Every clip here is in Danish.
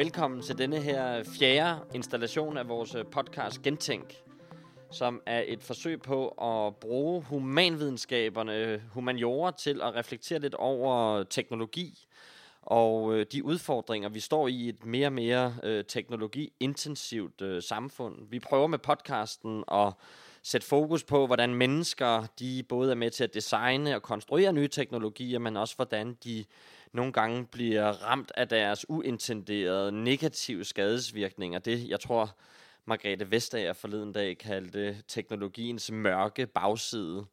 Velkommen til denne her fjerde installation af vores øh, podcast Gentænk, som er et forsøg på at bruge humanvidenskaberne, øh, humaniora, til at reflektere lidt over teknologi og øh, de udfordringer, vi står i et mere og mere øh, teknologiintensivt øh, samfund. Vi prøver med podcasten at sætte fokus på, hvordan mennesker de både er med til at designe og konstruere nye teknologier, men også hvordan de nogle gange bliver ramt af deres uintenderede negative skadesvirkninger. Det, jeg tror, Margrethe Vestager forleden dag kaldte teknologiens mørke bagside.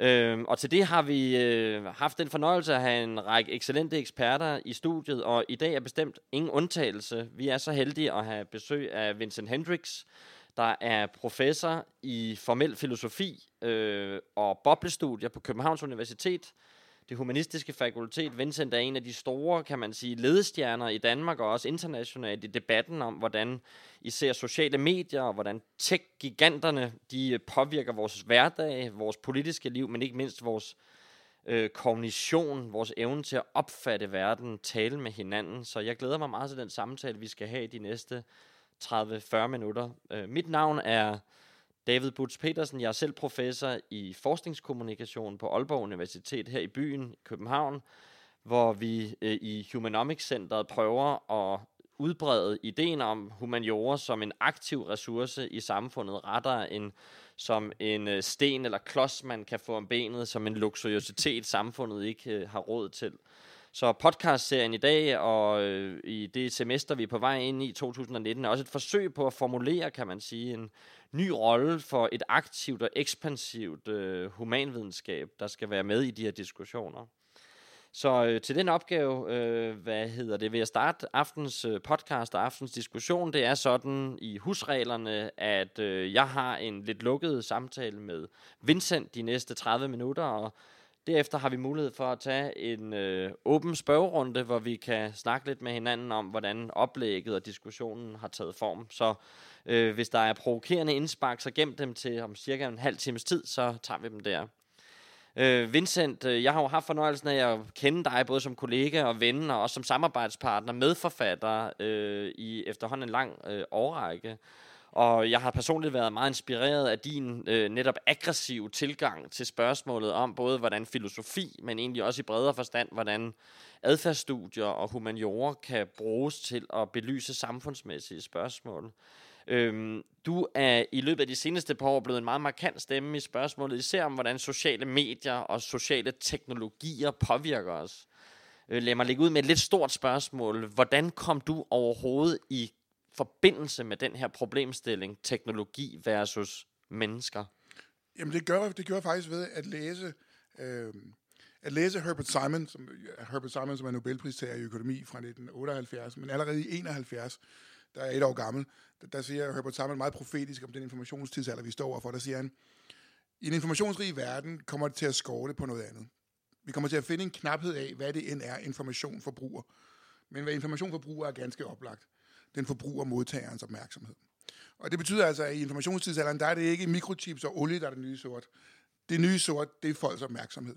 Øhm, og til det har vi øh, haft den fornøjelse at have en række excellente eksperter i studiet, og i dag er bestemt ingen undtagelse. Vi er så heldige at have besøg af Vincent Hendricks, der er professor i formel filosofi øh, og boblestudier på Københavns Universitet, det humanistiske fakultet. Vincent er en af de store, kan man sige, ledestjerner i Danmark og også internationalt i debatten om, hvordan især sociale medier og hvordan tech-giganterne de øh, påvirker vores hverdag, vores politiske liv, men ikke mindst vores øh, kognition, vores evne til at opfatte verden, tale med hinanden. Så jeg glæder mig meget til den samtale, vi skal have i de næste 30-40 minutter. Øh, mit navn er David Butz Petersen. Jeg er selv professor i forskningskommunikation på Aalborg Universitet her i byen, i København, hvor vi øh, i Humanomics Centeret prøver at udbrede ideen om humaniora som en aktiv ressource i samfundet, rettere end som en øh, sten eller klods, man kan få om benet, som en luksuriositet, samfundet ikke øh, har råd til. Så podcastserien i dag og øh, i det semester, vi er på vej ind i 2019, er også et forsøg på at formulere, kan man sige, en ny rolle for et aktivt og ekspansivt øh, humanvidenskab, der skal være med i de her diskussioner. Så øh, til den opgave, øh, hvad hedder det, vil jeg starte aftens øh, podcast og aftens diskussion. Det er sådan i husreglerne, at øh, jeg har en lidt lukket samtale med Vincent de næste 30 minutter, og Derefter har vi mulighed for at tage en øh, åben spørgerunde, hvor vi kan snakke lidt med hinanden om, hvordan oplægget og diskussionen har taget form. Så øh, hvis der er provokerende indspark, så gem dem til om cirka en halv times tid, så tager vi dem der. Øh, Vincent, øh, jeg har jo haft fornøjelsen af at kende dig både som kollega og ven, og også som samarbejdspartner, medforfatter øh, i efterhånden en lang øh, årrække. Og jeg har personligt været meget inspireret af din øh, netop aggressive tilgang til spørgsmålet om både, hvordan filosofi, men egentlig også i bredere forstand, hvordan adfærdsstudier og humaniora kan bruges til at belyse samfundsmæssige spørgsmål. Øhm, du er i løbet af de seneste par år blevet en meget markant stemme i spørgsmålet, især om, hvordan sociale medier og sociale teknologier påvirker os. Øh, lad mig lægge ud med et lidt stort spørgsmål. Hvordan kom du overhovedet i forbindelse med den her problemstilling, teknologi versus mennesker? Jamen det gør, det gør faktisk ved at læse, øh, at læse Herbert Simon, som, Herbert Simon, som er Nobelpristager i økonomi fra 1978, men allerede i 71, der er et år gammel, der, der siger Herbert Simon meget profetisk om den informationstidsalder, vi står overfor. Der siger han, i en informationsrig verden kommer det til at skorte på noget andet. Vi kommer til at finde en knaphed af, hvad det end er, information forbruger. Men hvad information forbruger er ganske oplagt den forbruger modtagerens opmærksomhed. Og det betyder altså, at i informationstidsalderen, der er det ikke mikrochips og olie, der er det nye sort. Det nye sort, det er folks opmærksomhed.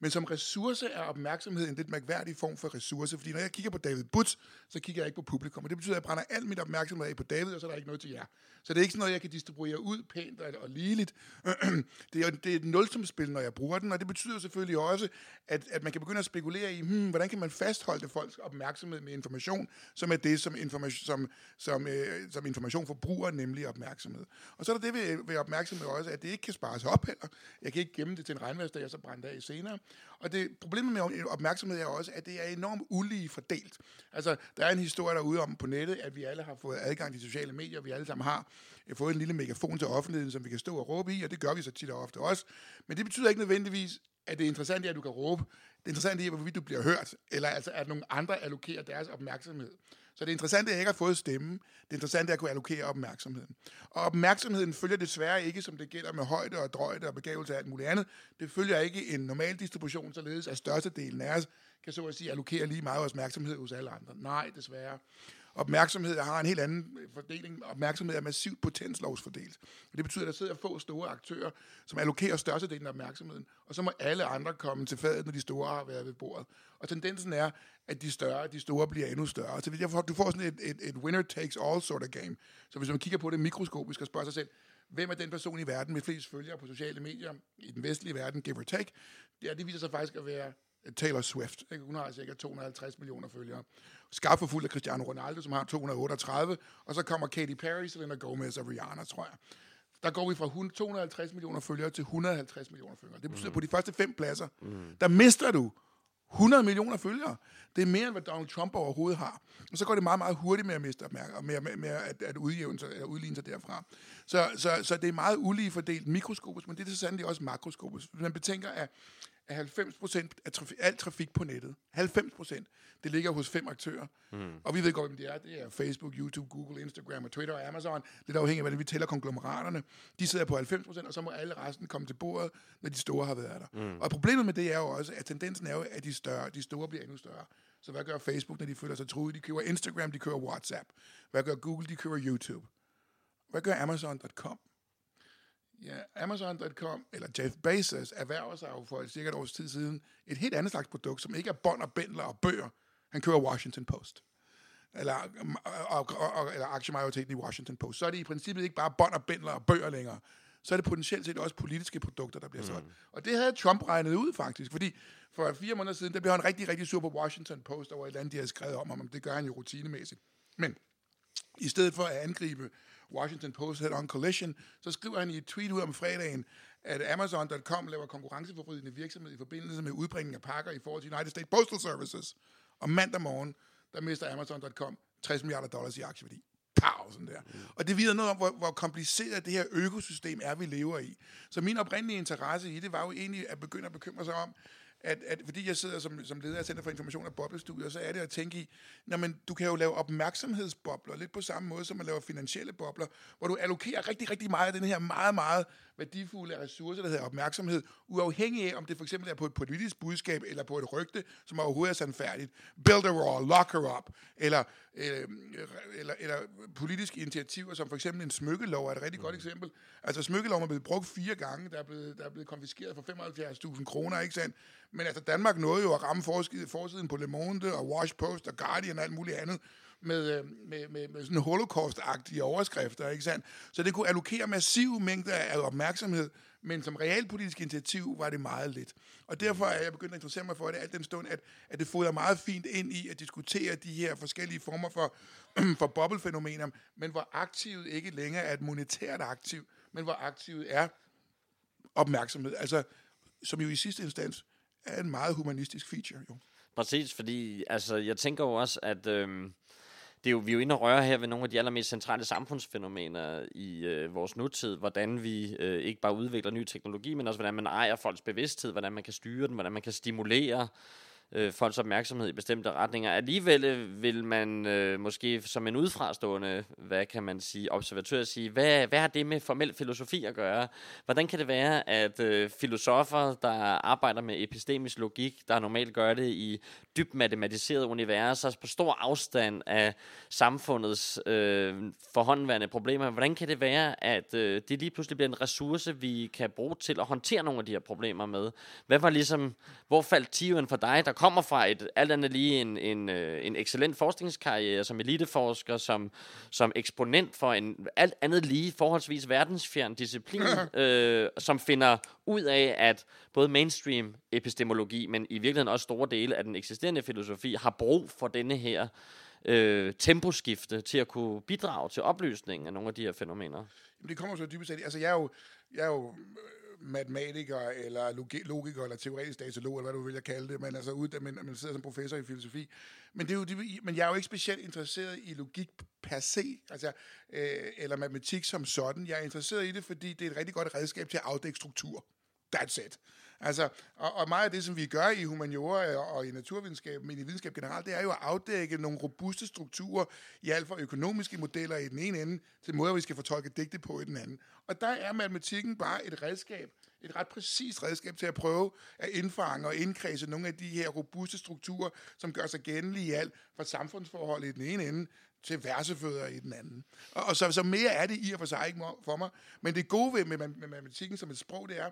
Men som ressource er opmærksomhed en lidt mærkværdig form for ressource, fordi når jeg kigger på David Butz, så kigger jeg ikke på publikum, og det betyder, at jeg brænder al mit opmærksomhed af på David, og så er der ikke noget til jer. Så det er ikke sådan noget, jeg kan distribuere ud pænt og, og ligeligt. det, er, det er et nulsumspil, når jeg bruger den, og det betyder selvfølgelig også, at, at man kan begynde at spekulere i, hmm, hvordan kan man fastholde folks opmærksomhed med information, som er det, som, information, som, som, øh, som information forbruger, nemlig opmærksomhed. Og så er der det ved, ved opmærksomhed også, at det ikke kan spares op heller. Jeg kan ikke gemme det til en regnværsdag, og så brænde af senere. Og det, problemet med opmærksomhed er også, at det er enormt ulige fordelt. Altså, der er en historie derude om på nettet, at vi alle har fået adgang til sociale medier, vi alle sammen har øh, fået en lille megafon til offentligheden, som vi kan stå og råbe i, og det gør vi så tit og ofte også. Men det betyder ikke nødvendigvis, at det interessante er, at du kan råbe. Det interessante er, hvorvidt du bliver hørt, eller altså, at nogle andre allokerer deres opmærksomhed. Så det interessante er ikke at få stemme. Det interessante er at kunne allokere opmærksomheden. Og opmærksomheden følger desværre ikke, som det gælder med højde og drøjde og begævelse og alt muligt andet. Det følger ikke en normal distribution, således at størstedelen af os kan så at sige allokere lige meget opmærksomhed hos alle andre. Nej, desværre. Opmærksomhed har en helt anden øh, fordeling. Opmærksomhed er massivt potenslovsfordelt. Det betyder, at der sidder få store aktører, som allokerer størstedelen af opmærksomheden, og så må alle andre komme til fadet, når de store har været ved bordet. Og tendensen er, at de større, de store bliver endnu større. Så du får sådan et, et, et winner takes all sort of game. Så hvis man kigger på det mikroskopisk og spørger sig selv, hvem er den person i verden med flest følgere på sociale medier i den vestlige verden, give or take, ja, det viser sig faktisk at være Taylor Swift. Ikke? Hun har cirka 250 millioner følgere. Skarpt for fuld af Cristiano Ronaldo, som har 238, og så kommer Katy Perry, Selena Gomez og Rihanna, tror jeg. Der går vi fra 250 millioner følgere til 150 millioner følgere. Det betyder, mm. på de første fem pladser, mm. der mister du 100 millioner følgere. Det er mere, end hvad Donald Trump overhovedet har. Og så går det meget, meget hurtigt med at miste opmærksomhed, med, med, med at, at udjævne sig, eller udligne sig derfra. Så, så, så det er meget ulige fordelt mikroskopisk, men det er så sandelig også makroskopisk. Hvis man betænker, at at 90 procent af trafik, al trafik på nettet, 90 procent, det ligger hos fem aktører. Mm. Og vi ved godt, hvem det er. Det er Facebook, YouTube, Google, Instagram og Twitter og Amazon. Det er afhængigt af, hvordan vi tæller konglomeraterne. De sidder på 90 procent, og så må alle resten komme til bordet, når de store har været der. Mm. Og problemet med det er jo også, at tendensen er jo, at de, større, de store bliver endnu større. Så hvad gør Facebook, når de føler sig truet? De køber Instagram, de køber WhatsApp. Hvad gør Google? De køber YouTube. Hvad gør Amazon.com? Ja, Amazon.com, eller Jeff Bezos, erhverver sig jo for cirka et års tid siden et helt andet slags produkt, som ikke er bånd og bændler og bøger. Han kører Washington Post. Eller, og, og, og, eller aktiemajoriteten i Washington Post. Så er det i princippet ikke bare bånd og bændler og bøger længere. Så er det potentielt set også politiske produkter, der bliver solgt. Mm. Og det havde Trump regnet ud faktisk, fordi for fire måneder siden, der blev han rigtig, rigtig sur på Washington Post over et eller andet, de havde skrevet om ham. Det gør han jo rutinemæssigt. Men i stedet for at angribe Washington Post head on collision, så skriver han i et tweet ud om fredagen, at Amazon.com laver konkurrenceforvridende virksomhed i forbindelse med udbringning af pakker i forhold til United States Postal Services. Og mandag morgen, der mister Amazon.com 60 milliarder dollars i aktieværdi. Pow, sådan der. Mm. Og det viser noget om, hvor, hvor kompliceret det her økosystem er, vi lever i. Så min oprindelige interesse i det var jo egentlig at begynde at bekymre sig om, at, at fordi jeg sidder som, som leder af Center for Information og Boblestudier, så er det at tænke i, når man, du kan jo lave opmærksomhedsbobler, lidt på samme måde, som man laver finansielle bobler, hvor du allokerer rigtig, rigtig meget af den her meget, meget værdifulde ressourcer, der hedder opmærksomhed, uafhængig af, om det for eksempel er på et politisk budskab, eller på et rygte, som overhovedet er sandfærdigt. Build a wall, lock her up, eller, øh, eller, eller politiske initiativer, som for eksempel en smykkelov er et rigtig mm. godt eksempel. Altså smykkeloven er blevet brugt fire gange, der er blevet, der er blevet konfiskeret for 75.000 kroner, ikke sandt? Men altså Danmark nåede jo at ramme forsiden på Le Monde og Wash Post og Guardian og alt muligt andet, med, øh, med, med, med sådan holocaust-agtige overskrifter, ikke sandt? Så det kunne allokere massive mængder af opmærksomhed, men som realpolitisk initiativ var det meget lidt. Og derfor er jeg begyndt at interessere mig for det, alt den stund, at, at det fodrer meget fint ind i at diskutere de her forskellige former for, for boblefænomener, men hvor aktivet ikke længere er et monetært aktiv, men hvor aktivet er opmærksomhed. Altså, som jo i sidste instans er en meget humanistisk feature, jo. Præcis, fordi altså, jeg tænker jo også, at øhm, det er jo, vi er jo inde og røre her ved nogle af de allermest centrale samfundsfænomener i øh, vores nutid. Hvordan vi øh, ikke bare udvikler ny teknologi, men også hvordan man ejer folks bevidsthed, hvordan man kan styre den, hvordan man kan stimulere øh, folks opmærksomhed i bestemte retninger. Alligevel øh, vil man øh, måske som en udfrastående, hvad kan man sige, observatør sige, hvad, hvad har det med formel filosofi at gøre? Hvordan kan det være, at øh, filosofer, der arbejder med epistemisk logik, der normalt gør det i dybt matematiseret universer, på stor afstand af samfundets øh, forhåndværende problemer, hvordan kan det være, at øh, det lige pludselig bliver en ressource, vi kan bruge til at håndtere nogle af de her problemer med? Hvad var ligesom, hvor faldt tiven for dig, der kommer fra et alt andet lige en, en, øh, en excellent forskningskarriere som eliteforsker, som, som eksponent for en alt andet lige forholdsvis verdensfjern disciplin, øh, som finder ud af, at både mainstream epistemologi, men i virkeligheden også store dele af den eksisterende filosofi, har brug for denne her øh, temposkifte til at kunne bidrage til oplysningen af nogle af de her fænomener. Jamen, det kommer så dybest set, altså jeg er jo, jeg er jo matematiker, eller logiker, eller teoretisk datalog, eller hvad du vil jeg kalde det, men altså ud, men man sidder som professor i filosofi. Men, det er jo, det, men jeg er jo ikke specielt interesseret i logik per se, altså, øh, eller matematik som sådan. Jeg er interesseret i det, fordi det er et rigtig godt redskab til at afdække struktur. That's it. Altså, og, og meget af det, som vi gør i humaniora og i naturvidenskab, men i videnskab generelt, det er jo at afdække nogle robuste strukturer i alt fra økonomiske modeller i den ene ende, til måder, vi skal fortolke digte på i den anden. Og der er matematikken bare et redskab, et ret præcist redskab til at prøve at indfange og indkredse nogle af de her robuste strukturer, som gør sig gændelige i alt fra samfundsforhold i den ene ende til værsefødder i den anden. Og, og så, så mere er det i og for sig ikke for mig. Men det gode ved med, med, med matematikken som et sprog, det er,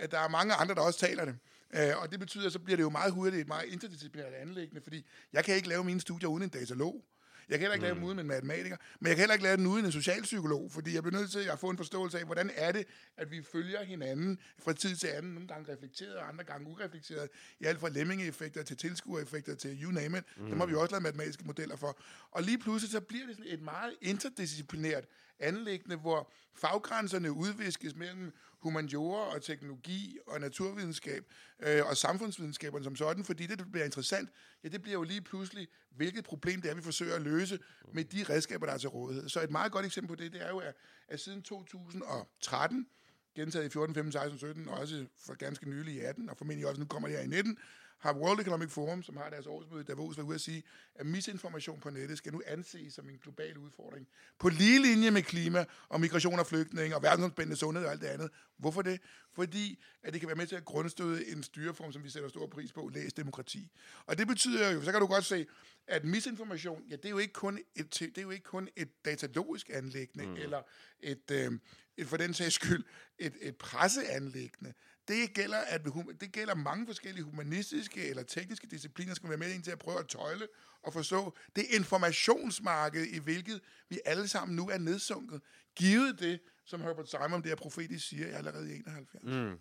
at der er mange andre, der også taler det. Uh, og det betyder, at så bliver det jo meget hurtigt et meget interdisciplinært anlæggende, fordi jeg kan ikke lave mine studier uden en datalog. Jeg kan heller ikke mm. lave dem uden en matematiker, men jeg kan heller ikke lave den uden en socialpsykolog, fordi jeg bliver nødt til at få en forståelse af, hvordan er det, at vi følger hinanden fra tid til anden, nogle gange reflekteret, og andre gange ureflekteret, i alt fra lemmingeeffekter til tilskuereffekter til you name it. Mm. Dem har vi også lavet matematiske modeller for. Og lige pludselig så bliver det sådan et meget interdisciplinært anlæggende, hvor faggrænserne udviskes mellem humaniora og teknologi og naturvidenskab øh, og samfundsvidenskaberne som sådan, fordi det, der bliver interessant, ja, det bliver jo lige pludselig, hvilket problem det er, vi forsøger at løse med de redskaber, der er til rådighed. Så et meget godt eksempel på det, det er jo, at, at siden 2013, gentaget i 14, 15, 16, 17, og også for ganske nylig i 18, og formentlig også nu kommer det her i 19, har World Economic Forum, som har deres årsmøde i Davos, været ude at sige, at misinformation på nettet skal nu anses som en global udfordring. På lige linje med klima og migration og flygtninge og verdensomspændende sundhed og alt det andet. Hvorfor det? Fordi at det kan være med til at grundstøde en styreform, som vi sætter stor pris på, læs demokrati. Og det betyder jo, så kan du godt se, at misinformation, ja, det er jo ikke kun et, det er jo ikke kun et datalogisk anlæggende, mm. eller et, øh, et, for den sags skyld, et, et presseanlæggende det gælder, at det gælder mange forskellige humanistiske eller tekniske discipliner, skal være med ind til at prøve at tøjle og forstå det informationsmarked, i hvilket vi alle sammen nu er nedsunket. Givet det, som Herbert Simon, det er profetisk siger, allerede i 71. Mm. Men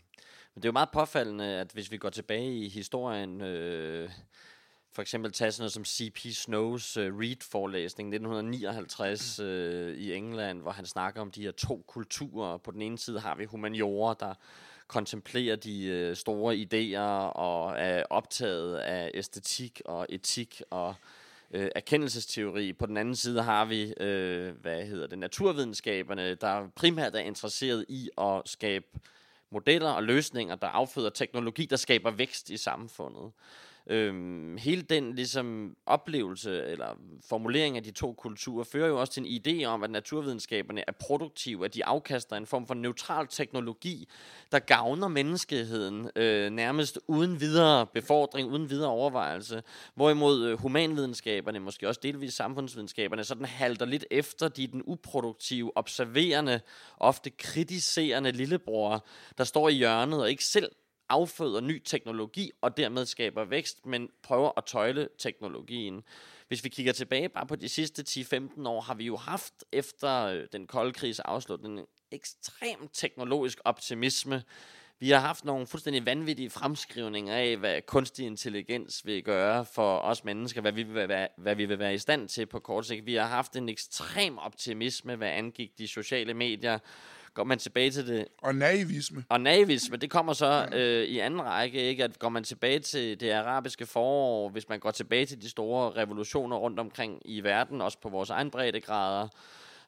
det er jo meget påfaldende, at hvis vi går tilbage i historien, øh, for eksempel tage sådan noget som C.P. Snows uh, Read-forelæsning 1959 øh, i England, hvor han snakker om de her to kulturer. På den ene side har vi humaniora, der kontemplerer de øh, store idéer og er optaget af æstetik og etik og øh, erkendelsesteori. På den anden side har vi, øh, hvad hedder det, naturvidenskaberne, der primært er interesseret i at skabe modeller og løsninger, der afføder teknologi, der skaber vækst i samfundet. Øhm, hele den ligesom oplevelse eller formulering af de to kulturer fører jo også til en idé om, at naturvidenskaberne er produktive, at de afkaster en form for neutral teknologi, der gavner menneskeheden øh, nærmest uden videre befordring, uden videre overvejelse. Hvorimod øh, humanvidenskaberne, måske også delvis samfundsvidenskaberne, sådan halter lidt efter de den uproduktive, observerende, ofte kritiserende lillebror, der står i hjørnet og ikke selv afføder ny teknologi og dermed skaber vækst, men prøver at tøjle teknologien. Hvis vi kigger tilbage bare på de sidste 10-15 år, har vi jo haft efter øh, den kolde krigs afslutning en ekstrem teknologisk optimisme. Vi har haft nogle fuldstændig vanvittige fremskrivninger af, hvad kunstig intelligens vil gøre for os mennesker, hvad vi vil være, hvad vi vil være i stand til på kort sigt. Vi har haft en ekstrem optimisme, hvad angik de sociale medier, går man tilbage til det... Og naivisme. Og naivisme, det kommer så øh, i anden række, ikke? At går man tilbage til det arabiske forår, hvis man går tilbage til de store revolutioner rundt omkring i verden, også på vores egen breddegrader,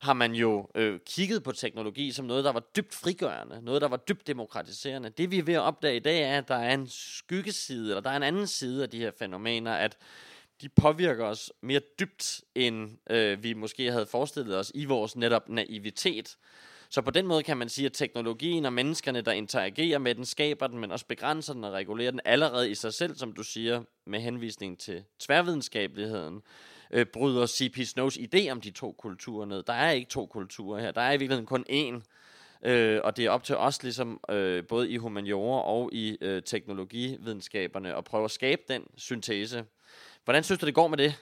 har man jo øh, kigget på teknologi som noget, der var dybt frigørende, noget, der var dybt demokratiserende. Det vi er ved at opdage i dag er, at der er en skyggeside, eller der er en anden side af de her fænomener, at de påvirker os mere dybt, end øh, vi måske havde forestillet os i vores netop naivitet. Så på den måde kan man sige, at teknologien og menneskerne, der interagerer med den, skaber den, men også begrænser den og regulerer den allerede i sig selv, som du siger, med henvisning til tværvidenskabeligheden, øh, bryder C.P. Snows idé om de to kulturer ned. Der er ikke to kulturer her. Der er i virkeligheden kun én. Øh, og det er op til os, ligesom øh, både i humaniora og i øh, teknologividenskaberne, at prøve at skabe den syntese. Hvordan synes du, det går med det?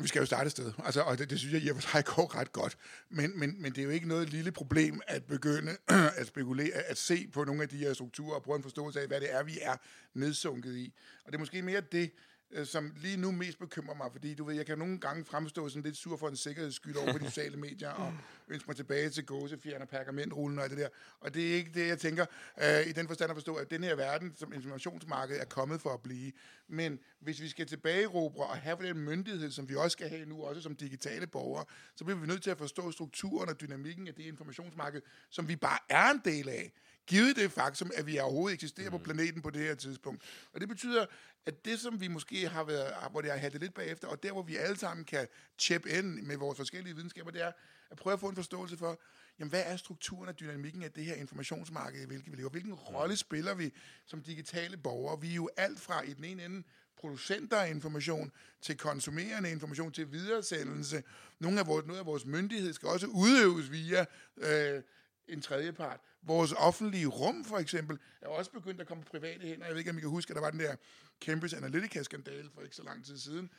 Vi skal jo starte et sted, altså, og det, det synes jeg i og for sig går ret godt. Men, men, men det er jo ikke noget lille problem at begynde at spekulere, at se på nogle af de her strukturer og prøve en forståelse af, hvad det er, vi er nedsunket i. Og det er måske mere det, øh, som lige nu mest bekymrer mig, fordi du ved, jeg kan nogle gange fremstå sådan lidt sur for en sikkerhedsskyld over på de sociale medier, og ønske mig tilbage til gåsefjern og pergamentrullen og alt det der. Og det er ikke det, jeg tænker øh, i den forstand at forstå, at den her verden som informationsmarked er kommet for at blive. Men hvis vi skal tilbage og have den myndighed, som vi også skal have nu, også som digitale borgere, så bliver vi nødt til at forstå strukturen og dynamikken af det informationsmarked, som vi bare er en del af givet det faktum, at vi overhovedet eksisterer mm. på planeten på det her tidspunkt. Og det betyder, at det, som vi måske har været, hvor det har hattet lidt bagefter, og der, hvor vi alle sammen kan chip ind med vores forskellige videnskaber, det er at prøve at få en forståelse for, jamen, hvad er strukturen og dynamikken af det her informationsmarked, i hvilket vi lever? Hvilken rolle spiller vi som digitale borgere? Vi er jo alt fra i den ene ende producenter af information, til konsumerende information, til videresendelse. Nogle af vores, noget af vores myndighed skal også udøves via øh, en tredje part. Vores offentlige rum, for eksempel, er også begyndt at komme på private hænder. Jeg ved ikke, om I kan huske, at der var den der Cambridge Analytica-skandale for ikke så lang tid siden,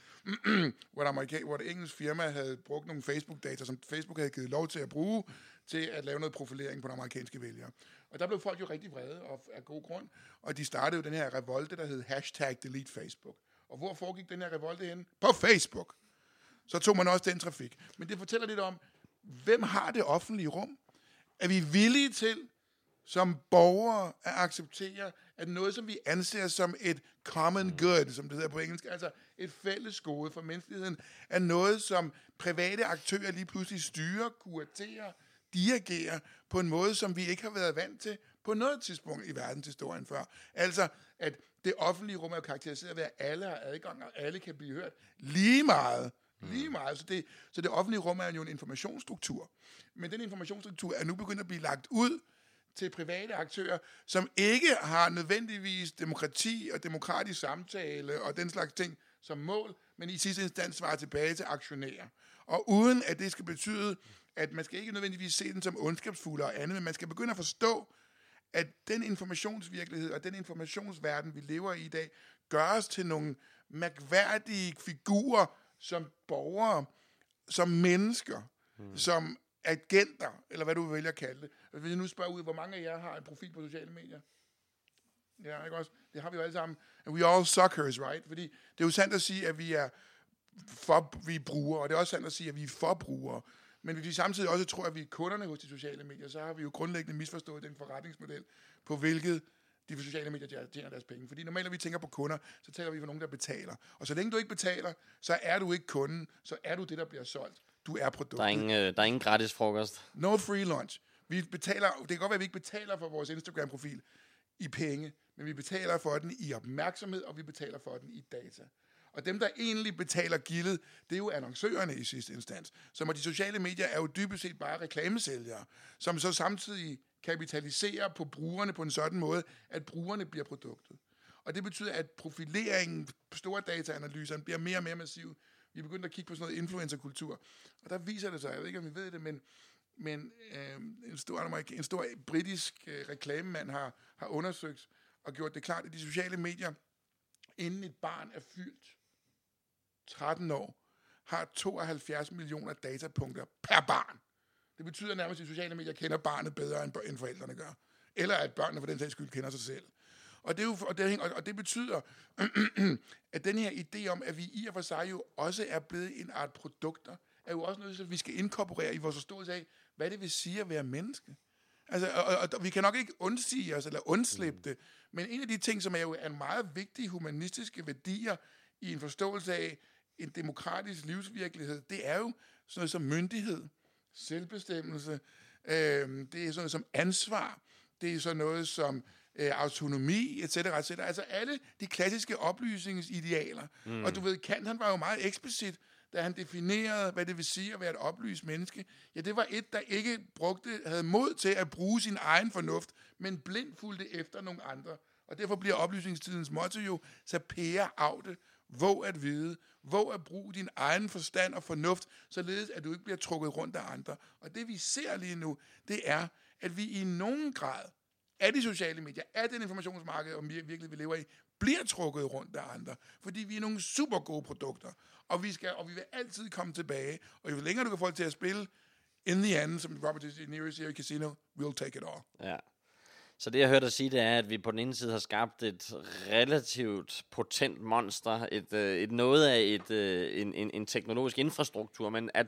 hvor, der amerika- hvor et engelsk firma havde brugt nogle Facebook-data, som Facebook havde givet lov til at bruge, til at lave noget profilering på de amerikanske vælgere. Og der blev folk jo rigtig vrede, og af god grund. Og de startede jo den her revolte, der hed hashtag delete Facebook. Og hvor foregik den her revolte hen? På Facebook. Så tog man også den trafik. Men det fortæller lidt om, hvem har det offentlige rum? Er vi villige til, som borgere, at acceptere, at noget, som vi anser som et common good, som det hedder på engelsk, altså et fælles gode for menneskeligheden, er noget, som private aktører lige pludselig styrer, kuraterer, dirigerer på en måde, som vi ikke har været vant til på noget tidspunkt i verdenshistorien før. Altså, at det offentlige rum er jo karakteriseret ved, at alle har adgang, og alle kan blive hørt lige meget. Lige meget. Så det, så det offentlige rum er jo en informationsstruktur. Men den informationsstruktur er nu begyndt at blive lagt ud til private aktører, som ikke har nødvendigvis demokrati og demokratisk samtale og den slags ting som mål, men i sidste instans svarer tilbage til aktionærer. Og uden at det skal betyde, at man skal ikke nødvendigvis se den som ondskabsfuld og andet, men man skal begynde at forstå, at den informationsvirkelighed og den informationsverden, vi lever i i dag, gør os til nogle mærkværdige figurer som borgere, som mennesker, mm. som agenter, eller hvad du vil vælge at kalde det. Hvis jeg nu spørger ud, hvor mange af jer har en profil på sociale medier? Ja, ikke også? Det har vi jo alle sammen. And we all suckers, right? Fordi det er jo sandt at sige, at vi er for, vi er brugere, og det er også sandt at sige, at vi er forbrugere. Men hvis vi samtidig også tror, at vi er kunderne hos de sociale medier, så har vi jo grundlæggende misforstået den forretningsmodel, på hvilket de sociale medier tjener deres penge. Fordi normalt, når vi tænker på kunder, så taler vi for nogen, der betaler. Og så længe du ikke betaler, så er du ikke kunden, så er du det, der bliver solgt. Du er produktet. Der er ingen, øh, der er ingen gratis frokost. No free lunch. Vi betaler, det kan godt være, at vi ikke betaler for vores Instagram-profil i penge, men vi betaler for den i opmærksomhed, og vi betaler for den i data. Og dem, der egentlig betaler gildet, det er jo annoncørerne i sidste instans. Så de sociale medier er jo dybest set bare reklamesælgere, som så samtidig kapitaliserer på brugerne på en sådan måde, at brugerne bliver produktet. Og det betyder, at profileringen, store dataanalyserne bliver mere og mere massiv. Vi er begyndt at kigge på sådan noget influencerkultur. Og der viser det sig, jeg ved ikke, om I ved det, men, men øh, en, stor, en stor britisk øh, reklamemand har, har undersøgt og gjort det klart, at de sociale medier, inden et barn er fyldt 13 år, har 72 millioner datapunkter per barn. Det betyder nærmest, at de sociale medier kender barnet bedre, end forældrene gør. Eller at børnene for den sags skyld kender sig selv. Og det, er jo, og det, og det betyder, at den her idé om, at vi i og for sig jo også er blevet en art produkter, er jo også noget, som vi skal inkorporere i vores forståelse af, hvad det vil sige at være menneske. Altså, og, og, og vi kan nok ikke undsige os eller undslippe mm. det, men en af de ting, som er jo er meget vigtige humanistiske værdier i en forståelse af en demokratisk livsvirkelighed, det er jo sådan noget som myndighed, selvbestemmelse, øh, det er sådan noget som ansvar, det er sådan noget som øh, autonomi, etc., etc. Altså alle de klassiske oplysningsidealer. Mm. Og du ved, Kant han var jo meget eksplicit, da han definerede, hvad det vil sige at være et oplyst menneske. Ja, det var et, der ikke brugte, havde mod til at bruge sin egen fornuft, men blindt fulgte efter nogle andre. Og derfor bliver oplysningstidens motto jo, sapere aute, våg at vide, våg at bruge din egen forstand og fornuft, således at du ikke bliver trukket rundt af andre. Og det vi ser lige nu, det er, at vi i nogen grad af de sociale medier, af den informationsmarked, om vi virkelig vi lever i, bliver trukket rundt af andre. Fordi vi er nogle super gode produkter. Og vi, skal, og vi vil altid komme tilbage. Og jo længere du kan få til at spille, in the end, som Robert De Niro siger i Casino, we'll take it all. Ja. Så det, jeg hørte dig sige, det er, at vi på den ene side har skabt et relativt potent monster, et, øh, et noget af et, øh, en, en, en teknologisk infrastruktur, men at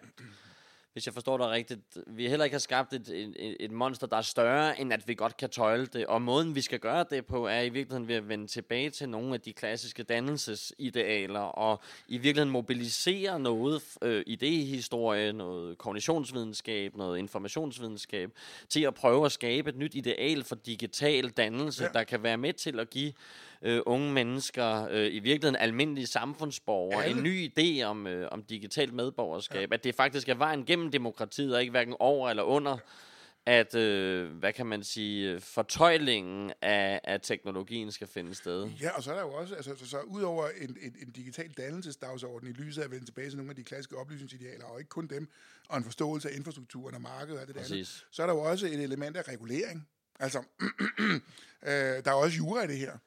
hvis jeg forstår dig rigtigt, vi heller ikke har skabt et, et, et monster, der er større, end at vi godt kan tøjle det. Og måden, vi skal gøre det på, er i virkeligheden ved at vende tilbage til nogle af de klassiske dannelsesidealer, og i virkeligheden mobilisere noget øh, idehistorie, noget kognitionsvidenskab, noget informationsvidenskab, til at prøve at skabe et nyt ideal for digital dannelse, ja. der kan være med til at give øh, unge mennesker, øh, i virkeligheden almindelige samfundsborgere, Alle. en ny idé om, øh, om digitalt medborgerskab, ja. at det faktisk er vejen gennem demokratiet, og ikke hverken over eller under at, øh, hvad kan man sige, fortøjlingen af, af teknologien skal finde sted. Ja, og så er der jo også, altså, så, så udover en, en, en digital dannelsesdagsorden i lyset af at vende tilbage til nogle af de klassiske oplysningsidealer, og ikke kun dem, og en forståelse af infrastrukturen og markedet og det der andet, så er der jo også et element af regulering. Altså, øh, der er også jura i det her.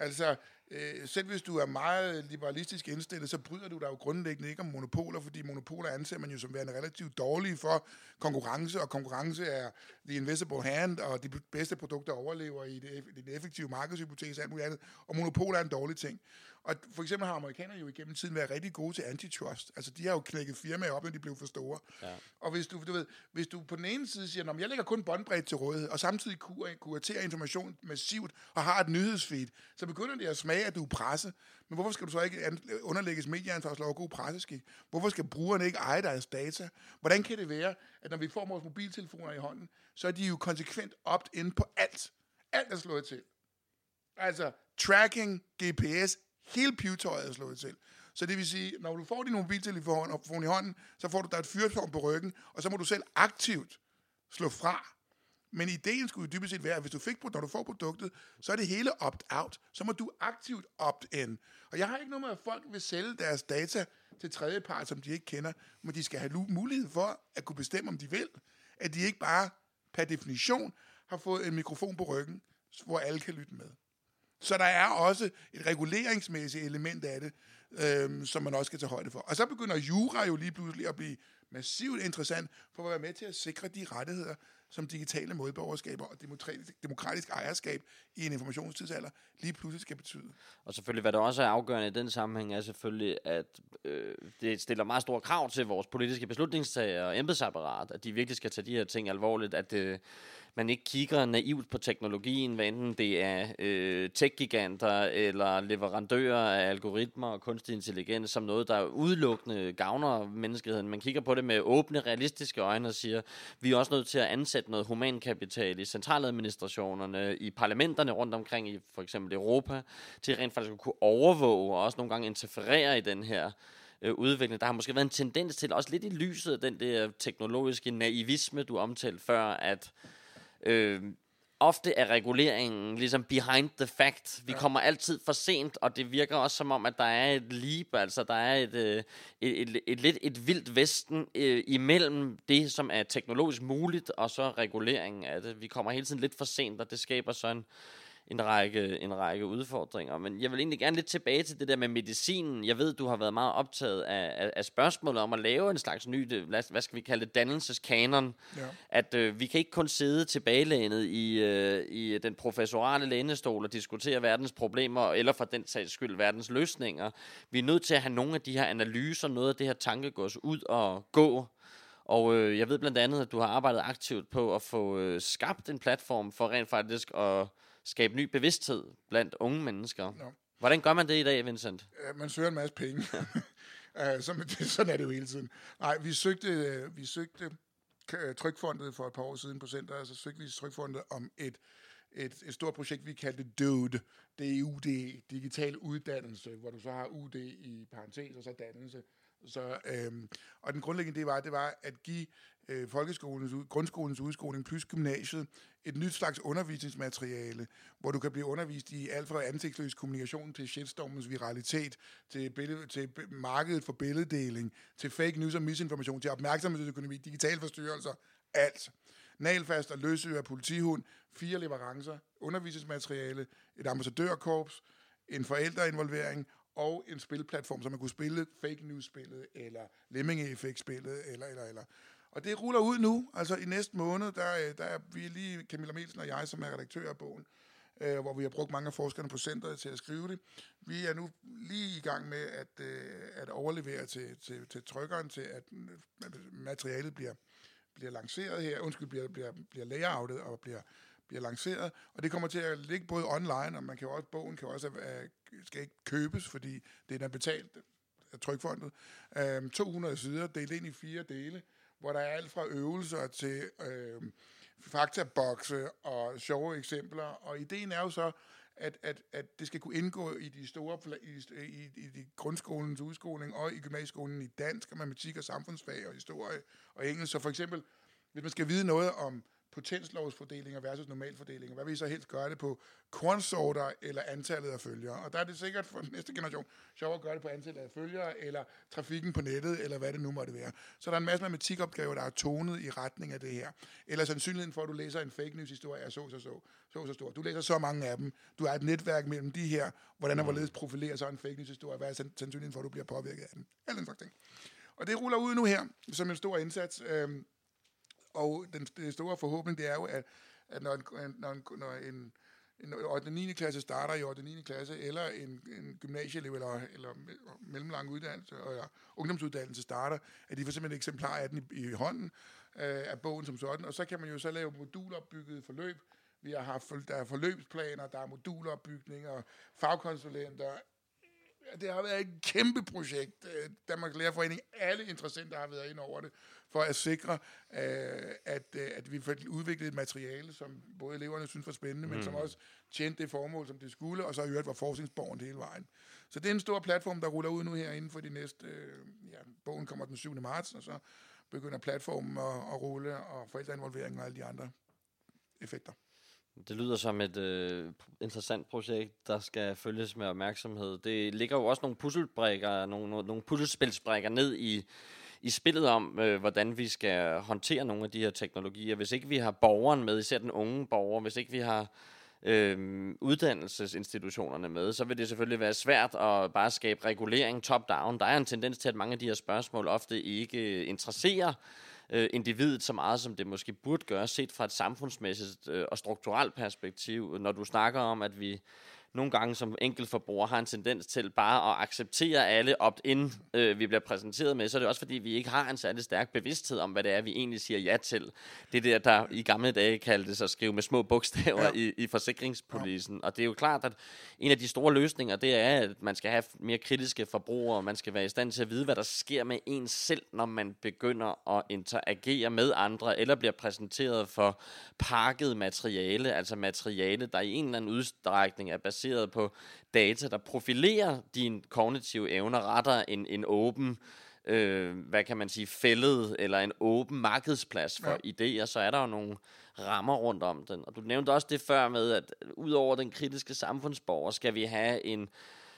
Altså, øh, selv hvis du er meget liberalistisk indstillet, så bryder du dig jo grundlæggende ikke om monopoler, fordi monopoler anser man jo som værende relativt dårlige for konkurrence, og konkurrence er the invisible hand, og de bedste produkter overlever i det, effektive markedshypotese og alt muligt andet, og monopoler er en dårlig ting. Og for eksempel har amerikanerne jo igennem tiden været rigtig gode til antitrust. Altså, de har jo knækket firmaer op, når de blev for store. Ja. Og hvis du, du ved, hvis du på den ene side siger, at jeg lægger kun båndbredt til rådighed, og samtidig kuraterer information massivt og har et nyhedsfeed, så begynder det at smage, at du er presse. Men hvorfor skal du så ikke underlægges medieansvarslov og god presseskik? Hvorfor skal brugerne ikke eje deres data? Hvordan kan det være, at når vi får vores mobiltelefoner i hånden, så er de jo konsekvent opt-in på alt. Alt er slået til. Altså, tracking, GPS, Hele pivetøjet er slået til. Så det vil sige, når du får din mobiltelefon i hånden, så får du der et fyrtårn på ryggen, og så må du selv aktivt slå fra. Men ideen skulle jo dybest set være, at hvis du fik, når du får produktet, så er det hele opt-out. Så må du aktivt opt-in. Og jeg har ikke noget med, at folk vil sælge deres data til tredjepart, som de ikke kender, men de skal have mulighed for at kunne bestemme, om de vil. At de ikke bare per definition har fået en mikrofon på ryggen, hvor alle kan lytte med. Så der er også et reguleringsmæssigt element af det, øhm, som man også skal tage højde for. Og så begynder jura jo lige pludselig at blive massivt interessant for at være med til at sikre de rettigheder, som digitale modborgerskaber og demokratisk ejerskab i en informationstidsalder lige pludselig skal betyde. Og selvfølgelig, hvad der også er afgørende i den sammenhæng, er selvfølgelig, at øh, det stiller meget store krav til vores politiske beslutningstagere og embedsapparat, at de virkelig skal tage de her ting alvorligt, at øh, man ikke kigger naivt på teknologien, hvad enten det er øh, tech-giganter eller leverandører af algoritmer og kunstig intelligens, som noget, der udelukkende gavner menneskeheden. Man kigger på det med åbne, realistiske øjne og siger, vi er også nødt til at ansætte noget humankapital i centraladministrationerne, i parlamenterne rundt omkring i for eksempel Europa, til rent faktisk at kunne overvåge og også nogle gange interferere i den her øh, udvikling. Der har måske været en tendens til, også lidt i lyset af den der teknologiske naivisme, du omtalte før, at Øh, ofte er reguleringen ligesom behind the fact. Vi ja. kommer altid for sent, og det virker også som om, at der er et leap, altså der er et, øh, et, et, et, lidt et vildt vesten øh, imellem det, som er teknologisk muligt, og så reguleringen af det. Vi kommer hele tiden lidt for sent, og det skaber sådan en række, en række udfordringer. Men jeg vil egentlig gerne lidt tilbage til det der med medicinen. Jeg ved, du har været meget optaget af, af, af spørgsmålet om at lave en slags ny, hvad skal vi kalde det, dannelseskanon. Ja. At øh, vi kan ikke kun sidde tilbagelænet i, øh, i den professorale lænestol og diskutere verdens problemer, eller for den sags skyld verdens løsninger. Vi er nødt til at have nogle af de her analyser, noget af det her tankegods ud og gå. Og øh, jeg ved blandt andet, at du har arbejdet aktivt på at få øh, skabt en platform for rent faktisk at skabe ny bevidsthed blandt unge mennesker. Ja. Hvordan gør man det i dag, Vincent? Ja, man søger en masse penge. uh, sådan er det jo hele tiden. Nej, vi søgte, vi søgte Trykfondet for et par år siden på center, så søgte vi Trykfondet om et, et, et stort projekt, vi kaldte DUD, DUD, Digital Uddannelse, hvor du så har UD i parentes og så dannelse. Så, øhm, og den grundlæggende idé var, det var at give øh, folkeskolens, grundskolens udskoling plus gymnasiet et nyt slags undervisningsmateriale, hvor du kan blive undervist i alt fra ansigtsløs kommunikation til shitstormens viralitet, til, billede, til markedet for billeddeling, til fake news og misinformation, til opmærksomhedsøkonomi, digital forstyrrelser, alt. Nalfast og løsø af politihund, fire leverancer, undervisningsmateriale, et ambassadørkorps, en forældreinvolvering og en spilplatform, så man kunne spille fake news-spillet, eller lemming-effekt-spillet, eller, eller, eller. Og det ruller ud nu, altså i næste måned, der, øh, der er vi lige, Camilla Melsen og jeg, som er redaktør af bogen, øh, hvor vi har brugt mange af forskerne på centret til at skrive det. Vi er nu lige i gang med at, øh, at overlevere til, til, til trykkeren, til at øh, materialet bliver, bliver lanceret her, undskyld, bliver, bliver, bliver layoutet og bliver, bliver lanceret, og det kommer til at ligge både online, og man kan også, bogen kan også, øh, skal ikke købes, fordi det er betalt af trykfondet. Øhm, uh, 200 sider, delt ind i fire dele, hvor der er alt fra øvelser til øh, faktabokse og sjove eksempler. Og ideen er jo så, at, at, at det skal kunne indgå i de store i, i, i de grundskolens udskoling og i gymnasieskolen i dansk og matematik og samfundsfag og historie og engelsk. Så for eksempel, hvis man skal vide noget om potenslovsfordelinger versus normalfordelinger. Hvad vil I så helst gøre det på? Kornsorter eller antallet af følgere? Og der er det sikkert for den næste generation sjovere at gøre det på antallet af følgere, eller trafikken på nettet, eller hvad det nu måtte være. Så der er en masse matematikopgaver, der er tonet i retning af det her. Eller sandsynligheden for, at du læser en fake news historie er så så så, så så stor. Du læser så mange af dem. Du har et netværk mellem de her. Hvordan og hvorledes profilerer så en fake news historie? Hvad er sandsynligheden for, at du bliver påvirket af den? Alle den slags ting. Og det ruller ud nu her, som en stor indsats. Øhm, og den, den store forhåbning, det er jo, at, at når, en, når, en, når en, en 8. 9. klasse starter i 8. 9. klasse, eller en, en gymnasieelev eller, eller mellemlang uddannelse, eller ungdomsuddannelse starter, at de får simpelthen et eksemplar af den i, i hånden øh, af bogen som sådan, og så kan man jo så lave modulopbygget forløb. Vi har haft, der er forløbsplaner, der er modulopbygninger, fagkonsulenter, det har været et kæmpe projekt. Øh, Danmarks Lærerforening, alle interessenter har været ind over det, for at sikre, øh, at, øh, at vi får udviklet et materiale, som både eleverne synes var spændende, mm. men som også tjente det formål, som det skulle, og så i øvrigt var forskningsborgen hele vejen. Så det er en stor platform, der ruller ud nu her inden for de næste... Ja, bogen kommer den 7. marts, og så begynder platformen at, at rulle, og forældreinvolvering og alle de andre effekter. Det lyder som et øh, interessant projekt, der skal følges med opmærksomhed. Det ligger jo også nogle puzzlebrikker, nogle, nogle puslespilsbrikker ned i, i spillet om, øh, hvordan vi skal håndtere nogle af de her teknologier. Hvis ikke vi har borgeren med, især den unge borger, hvis ikke vi har øh, uddannelsesinstitutionerne med, så vil det selvfølgelig være svært at bare skabe regulering top-down. Der er en tendens til, at mange af de her spørgsmål ofte ikke interesserer øh, Øh, individet så meget, som det måske burde gøre, set fra et samfundsmæssigt øh, og strukturelt perspektiv. Når du snakker om, at vi nogle gange som enkeltforbruger har en tendens til bare at acceptere alle opt-in, øh, vi bliver præsenteret med, så er det også fordi, vi ikke har en særlig stærk bevidsthed om, hvad det er, vi egentlig siger ja til. Det er det, der i gamle dage kaldtes at skrive med små bogstaver ja. i, i forsikringspolisen. Ja. Og det er jo klart, at en af de store løsninger, det er, at man skal have mere kritiske forbrugere, man skal være i stand til at vide, hvad der sker med en selv, når man begynder at interagere med andre, eller bliver præsenteret for pakket materiale, altså materiale, der i en eller anden udstrækning er baseret baseret på data, der profilerer dine kognitive evner, retter en, en åben øh, hvad kan man sige, fældet eller en åben markedsplads for ja. idéer, så er der jo nogle rammer rundt om den. Og du nævnte også det før med, at ud over den kritiske samfundsborger, skal vi have en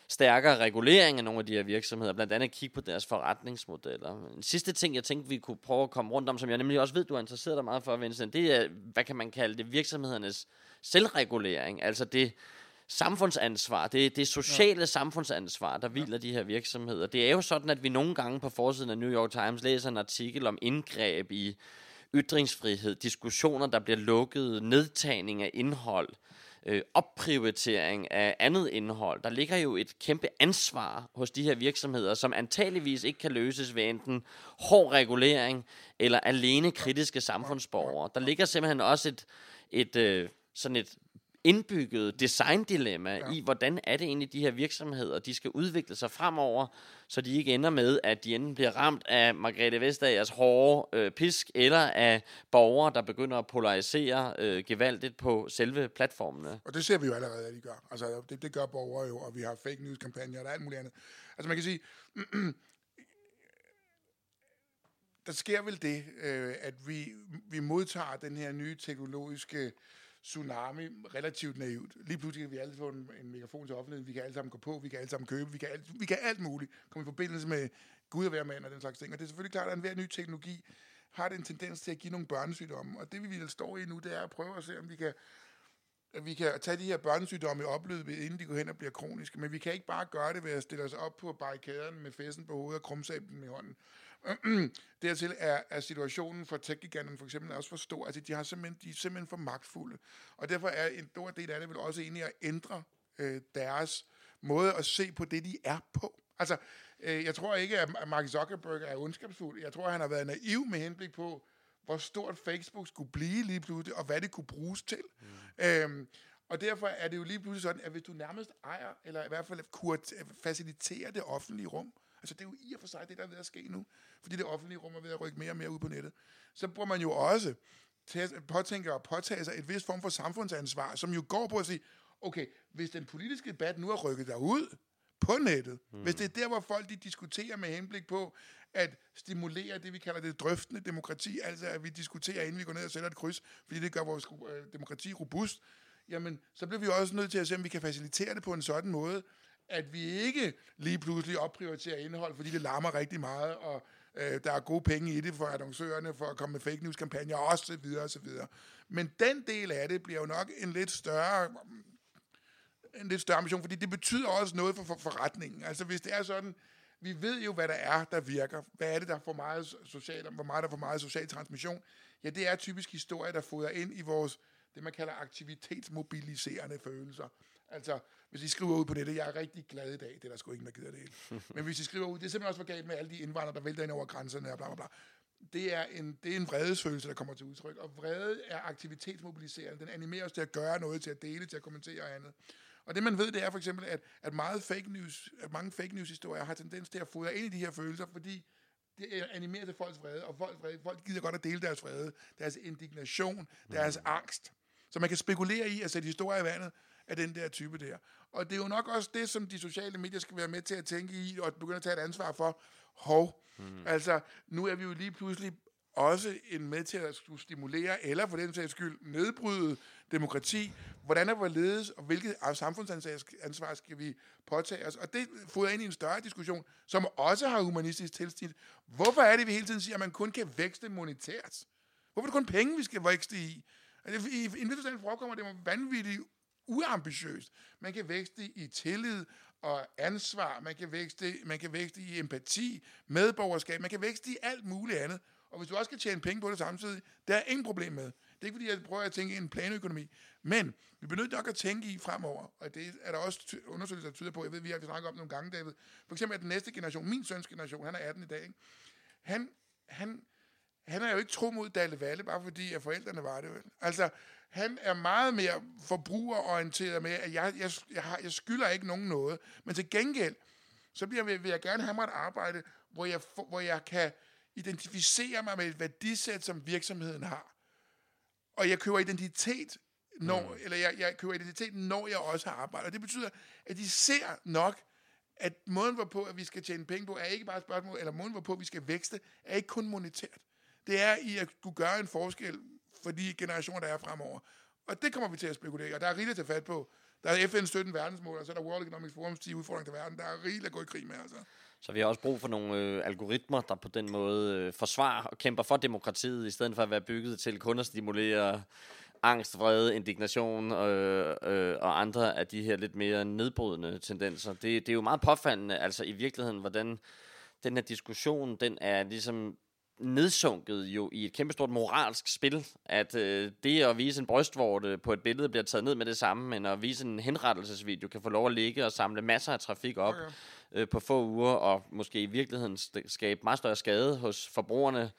stærkere regulering af nogle af de her virksomheder, blandt andet kigge på deres forretningsmodeller. En sidste ting, jeg tænkte, vi kunne prøve at komme rundt om, som jeg nemlig også ved, du har interesseret dig meget for, Vincent, det er, hvad kan man kalde det, virksomhedernes selvregulering. Altså det, samfundsansvar, det, det sociale ja. samfundsansvar, der hviler ja. de her virksomheder. Det er jo sådan, at vi nogle gange på forsiden af New York Times læser en artikel om indgreb i ytringsfrihed, diskussioner, der bliver lukket, nedtagning af indhold, øh, opprioritering af andet indhold. Der ligger jo et kæmpe ansvar hos de her virksomheder, som antageligvis ikke kan løses ved enten hård regulering eller alene kritiske samfundsborgere. Der ligger simpelthen også et, et øh, sådan et indbygget designdilemma ja. i, hvordan er det egentlig, de her virksomheder, de skal udvikle sig fremover, så de ikke ender med, at de enten bliver ramt af Margrethe Vestagers hårde øh, pisk, eller af borgere, der begynder at polarisere øh, gevaldigt på selve platformene. Og det ser vi jo allerede, at de gør. Altså, det, det gør borgere jo, og vi har fake news-kampagner og alt muligt andet. Altså, man kan sige, der sker vel det, øh, at vi, vi modtager den her nye teknologiske tsunami relativt naivt. Lige pludselig kan vi alle få en, en megafon til offentligheden, vi kan alle sammen gå på, vi kan alle sammen købe, vi kan alt, vi kan alt muligt, komme i forbindelse med Gud og være mand og den slags ting. Og det er selvfølgelig klart, at enhver ny teknologi har det en tendens til at give nogle børnesygdomme. Og det vi vil stå i nu, det er at prøve at se, om vi kan at vi kan tage de her børnesygdomme i opløbet, inden de går hen og bliver kroniske. Men vi kan ikke bare gøre det ved at stille os op på barrikaderne med festen på hovedet og krumsablen i hånden. Dertil er, er situationen for tech for eksempel også for stor. Altså, de, har simpelthen, de er simpelthen for magtfulde. Og derfor er en stor del af det vel også egentlig at ændre øh, deres måde at se på det, de er på. Altså, øh, jeg tror ikke, at Mark Zuckerberg er ondskabsfuld. Jeg tror, at han har været naiv med henblik på, hvor stort Facebook skulle blive lige pludselig, og hvad det kunne bruges til. Mm. Øhm, og derfor er det jo lige pludselig sådan, at hvis du nærmest ejer, eller i hvert fald kurt, faciliterer det offentlige rum, altså det er jo i og for sig det, der er ved at ske nu, fordi det offentlige rum er ved at rykke mere og mere ud på nettet, så bruger man jo også påtænke og påtage sig et vis form for samfundsansvar, som jo går på at sige, okay, hvis den politiske debat nu er rykket derud, på nettet. Mm. Hvis det er der, hvor folk de diskuterer med henblik på at stimulere det, vi kalder det drøftende demokrati, altså at vi diskuterer, inden vi går ned og sætter et kryds, fordi det gør vores øh, demokrati robust, jamen, så bliver vi også nødt til at se, om vi kan facilitere det på en sådan måde, at vi ikke lige pludselig opprioriterer indhold, fordi det larmer rigtig meget, og øh, der er gode penge i det for annoncørerne, for at komme med fake news-kampagner, og så videre, og så videre. Men den del af det bliver jo nok en lidt større en lidt større ambition, fordi det betyder også noget for, for forretningen. Altså hvis det er sådan, vi ved jo, hvad der er, der virker. Hvad er det, der får meget social, hvor meget der får meget social transmission? Ja, det er typisk historie, der fodrer ind i vores, det man kalder aktivitetsmobiliserende følelser. Altså, hvis I skriver ud på nettet, jeg er rigtig glad i dag, det er der sgu ingen, der gider det hele. Men hvis I skriver ud, det er simpelthen også for galt med alle de indvandrere, der vælter ind over grænserne og bla bla bla. Det er, en, det er en vredesfølelse, der kommer til udtryk. Og vrede er aktivitetsmobiliserende. Den animerer os til at gøre noget, til at dele, til at kommentere og andet. Og det man ved, det er for eksempel, at, at, meget fake news, at mange fake news historier har tendens til at fodre ind i de her følelser, fordi det animerer til folks vrede, og folk, vrede, folk gider godt at dele deres vrede, deres indignation, deres mm. angst. Så man kan spekulere i at sætte historier i vandet af den der type der. Og det er jo nok også det, som de sociale medier skal være med til at tænke i, og begynde at tage et ansvar for. Hov, mm. altså, nu er vi jo lige pludselig også en med til at skulle stimulere, eller for den sags skyld nedbryde demokrati. Hvordan er hvorledes, og hvilket samfundsansvar skal vi påtage os? Og det fodrer ind i en større diskussion, som også har humanistisk tilsnit. Hvorfor er det, vi hele tiden siger, at man kun kan vækste monetært? Hvorfor er det kun penge, vi skal vækste i? Altså, I en vis forstand forekommer det vanvittigt uambitiøst. Man kan vækste i tillid og ansvar, man kan vækste, man kan vækste i empati, medborgerskab, man kan vækste i alt muligt andet. Og hvis du også kan tjene penge på det samtidig, der er ingen problem med. Det er ikke, fordi jeg prøver at tænke i en planøkonomi. Men vi bliver nødt nok at tænke i fremover, og det er der også undersøgelser, der tyder på. Jeg ved, vi har snakket om nogle gange, David. For eksempel at den næste generation, min søns generation, han er 18 i dag, ikke? Han, han, han er jo ikke tro mod Dalle Valle, bare fordi at forældrene var det. Vel? Altså, han er meget mere forbrugerorienteret med, at jeg, jeg, jeg, har, jeg skylder ikke nogen noget. Men til gengæld, så bliver, vil jeg gerne have mig et arbejde, hvor jeg, hvor jeg kan identificere mig med et værdisæt, som virksomheden har. Og jeg køber identitet, når, mm. eller jeg, jeg køber identitet, når jeg også har arbejdet. Og det betyder, at de ser nok, at måden, hvorpå at vi skal tjene penge på, er ikke bare et spørgsmål, eller måden, hvorpå vi skal vækste, er ikke kun monetært. Det er i at kunne gøre en forskel for de generationer, der er fremover. Og det kommer vi til at spekulere, og der er rigeligt at tage fat på. Der er FN 17 verdensmål, og så er der World Economic Forums 10 udfordringer til verden. Der er rigeligt at gå i krig med, altså. Så vi har også brug for nogle øh, algoritmer, der på den måde øh, forsvarer og kæmper for demokratiet, i stedet for at være bygget til kun at stimulere angst, vrede, indignation øh, øh, og andre af de her lidt mere nedbrydende tendenser. Det, det er jo meget påfaldende, altså i virkeligheden, hvordan den her diskussion, den er ligesom nedsunket jo i et kæmpestort moralsk spil, at øh, det at vise en brystvorte på et billede bliver taget ned med det samme, men at vise en henrettelsesvideo kan få lov at ligge og samle masser af trafik op okay. øh, på få uger, og måske i virkeligheden skabe meget større skade hos forbrugerne,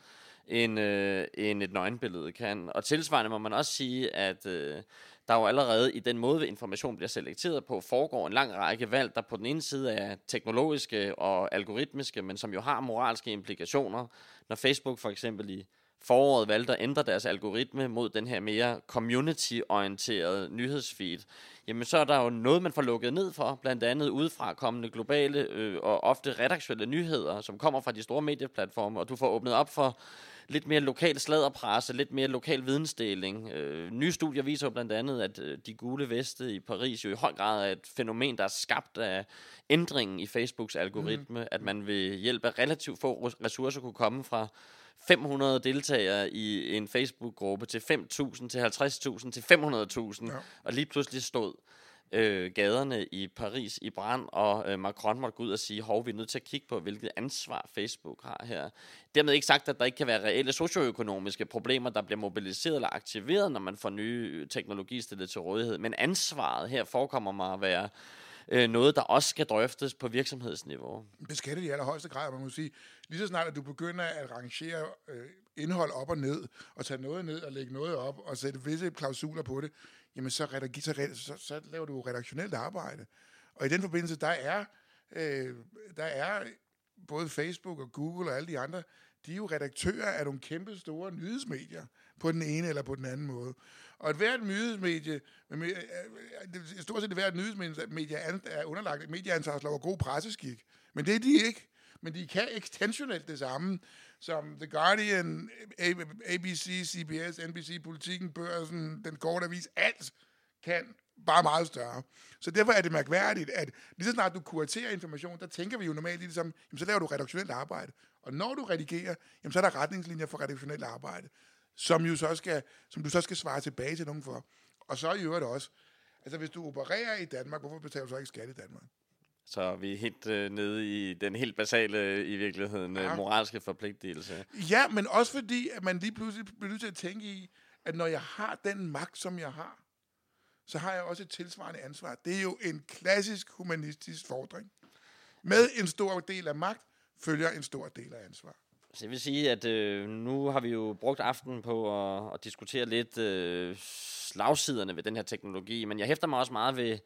end, øh, end et nøgenbillede kan. Og tilsvarende må man også sige, at øh, der jo allerede i den måde, information bliver selekteret på, foregår en lang række valg, der på den ene side er teknologiske og algoritmiske, men som jo har moralske implikationer. Når Facebook for eksempel i foråret valgte at ændre deres algoritme mod den her mere community-orienterede nyhedsfeed, jamen så er der jo noget, man får lukket ned for, blandt andet udefra kommende globale øh, og ofte redaktionelle nyheder, som kommer fra de store medieplatforme, og du får åbnet op for lidt mere lokal sladderpresse, lidt mere lokal vidensdeling. Øh, nye studier viser jo blandt andet, at øh, de gule veste i Paris jo i høj grad er et fænomen, der er skabt af ændringen i Facebooks algoritme, mm. at man ved hjælp af relativt få ressourcer kunne komme fra 500 deltagere i en Facebook-gruppe til 5.000, til 50.000, til 500.000, ja. og lige pludselig stod øh, gaderne i Paris i brand, og øh, Macron måtte gå ud og sige, hov, vi er nødt til at kigge på, hvilket ansvar Facebook har her. Dermed ikke sagt, at der ikke kan være reelle socioøkonomiske problemer, der bliver mobiliseret eller aktiveret, når man får nye teknologi stillet til rådighed. Men ansvaret her forekommer mig at være øh, noget, der også skal drøftes på virksomhedsniveau. Beskattet i allerhøjeste grad, man må sige. Lige så snart, at du begynder at rangere øh, indhold op og ned, og tage noget ned og lægge noget op, og sætte visse klausuler på det, jamen så, redagi, så, så, så laver du redaktionelt arbejde. Og i den forbindelse, der er, øh, der er både Facebook og Google og alle de andre, de er jo redaktører af nogle kæmpe store nyhedsmedier på den ene eller på den anden måde. Og et hvert nyhedsmedie, med, øh, øh, øh, stort set et hvert nyhedsmedie er underlagt medieansvarslov og god presseskik. Men det er de ikke. Men de kan ekstensionelt det samme, som The Guardian, ABC, CBS, NBC, Politiken, Børsen, Den Korte Avis, alt kan bare meget større. Så derfor er det mærkværdigt, at lige så snart du kuraterer information, der tænker vi jo normalt i som, jamen, så laver du redaktionelt arbejde. Og når du redigerer, jamen, så er der retningslinjer for redaktionelt arbejde, som, jo så skal, som du så skal svare tilbage til nogen for. Og så i øvrigt også, altså hvis du opererer i Danmark, hvorfor betaler du så ikke skat i Danmark? Så vi er helt øh, nede i den helt basale, i virkeligheden, ja. moralske forpligtelse. Ja, men også fordi, at man lige pludselig bliver nødt til at tænke i, at når jeg har den magt, som jeg har, så har jeg også et tilsvarende ansvar. Det er jo en klassisk humanistisk fordring. Med en stor del af magt følger en stor del af ansvar. Så jeg vil sige, at øh, nu har vi jo brugt aftenen på at, at diskutere lidt øh, slagsiderne ved den her teknologi, men jeg hæfter mig også meget ved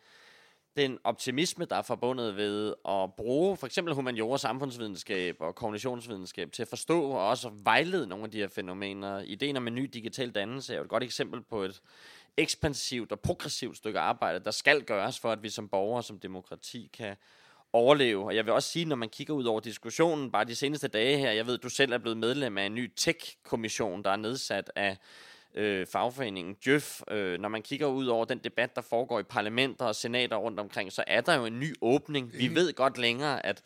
den optimisme, der er forbundet ved at bruge for eksempel humaniora, samfundsvidenskab og kognitionsvidenskab til at forstå og også vejlede nogle af de her fænomener. Ideen om en ny digital dannelse er jo et godt eksempel på et ekspansivt og progressivt stykke arbejde, der skal gøres for, at vi som borgere som demokrati kan overleve. Og jeg vil også sige, når man kigger ud over diskussionen, bare de seneste dage her, jeg ved, du selv er blevet medlem af en ny tech-kommission, der er nedsat af øh, fagforeningen Djøf. Øh, når man kigger ud over den debat, der foregår i parlamenter og senater rundt omkring, så er der jo en ny åbning. Vi ved godt længere, at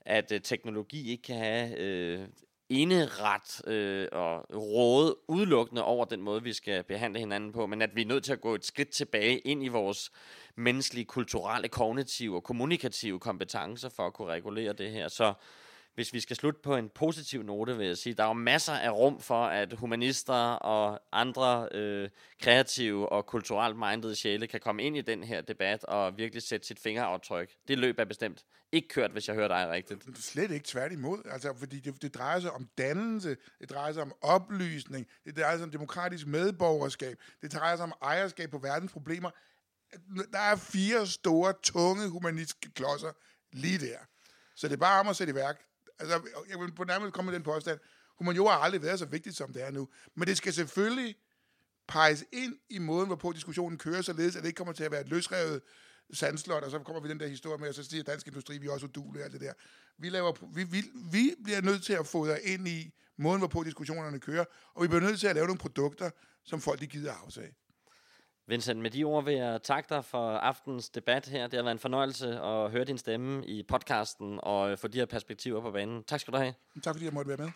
at øh, teknologi ikke kan have øh, eneret øh, og råde udelukkende over den måde, vi skal behandle hinanden på, men at vi er nødt til at gå et skridt tilbage ind i vores menneskelige, kulturelle, kognitive og kommunikative kompetencer for at kunne regulere det her. Så hvis vi skal slutte på en positiv note, vil jeg sige, der er jo masser af rum for, at humanister og andre øh, kreative og kulturelt mindede sjæle kan komme ind i den her debat og virkelig sætte sit fingeraftryk. Det løb er bestemt ikke kørt, hvis jeg hører dig rigtigt. Slet ikke tværtimod, altså, fordi det, det drejer sig om dannelse, det drejer sig om oplysning, det drejer sig om demokratisk medborgerskab, det drejer sig om ejerskab på verdens problemer. Der er fire store, tunge humanistiske klodser lige der. Så det er bare om at sætte i værk. Altså, jeg vil på nærmest komme med den påstand. Humaniora har aldrig været så vigtigt, som det er nu. Men det skal selvfølgelig peges ind i måden, hvorpå diskussionen kører, således at det ikke kommer til at være et løsrevet sandslot, og så kommer vi den der historie med, og så siger dansk industri, vi er også udulige alt det der. Vi, laver, vi, vi, vi bliver nødt til at fodre ind i måden, hvorpå diskussionerne kører, og vi bliver nødt til at lave nogle produkter, som folk de gider afsage. Vincent, med de ord vil jeg takke dig for aftens debat her. Det har været en fornøjelse at høre din stemme i podcasten og øh, få de her perspektiver på banen. Tak skal du have. Tak fordi jeg måtte være med.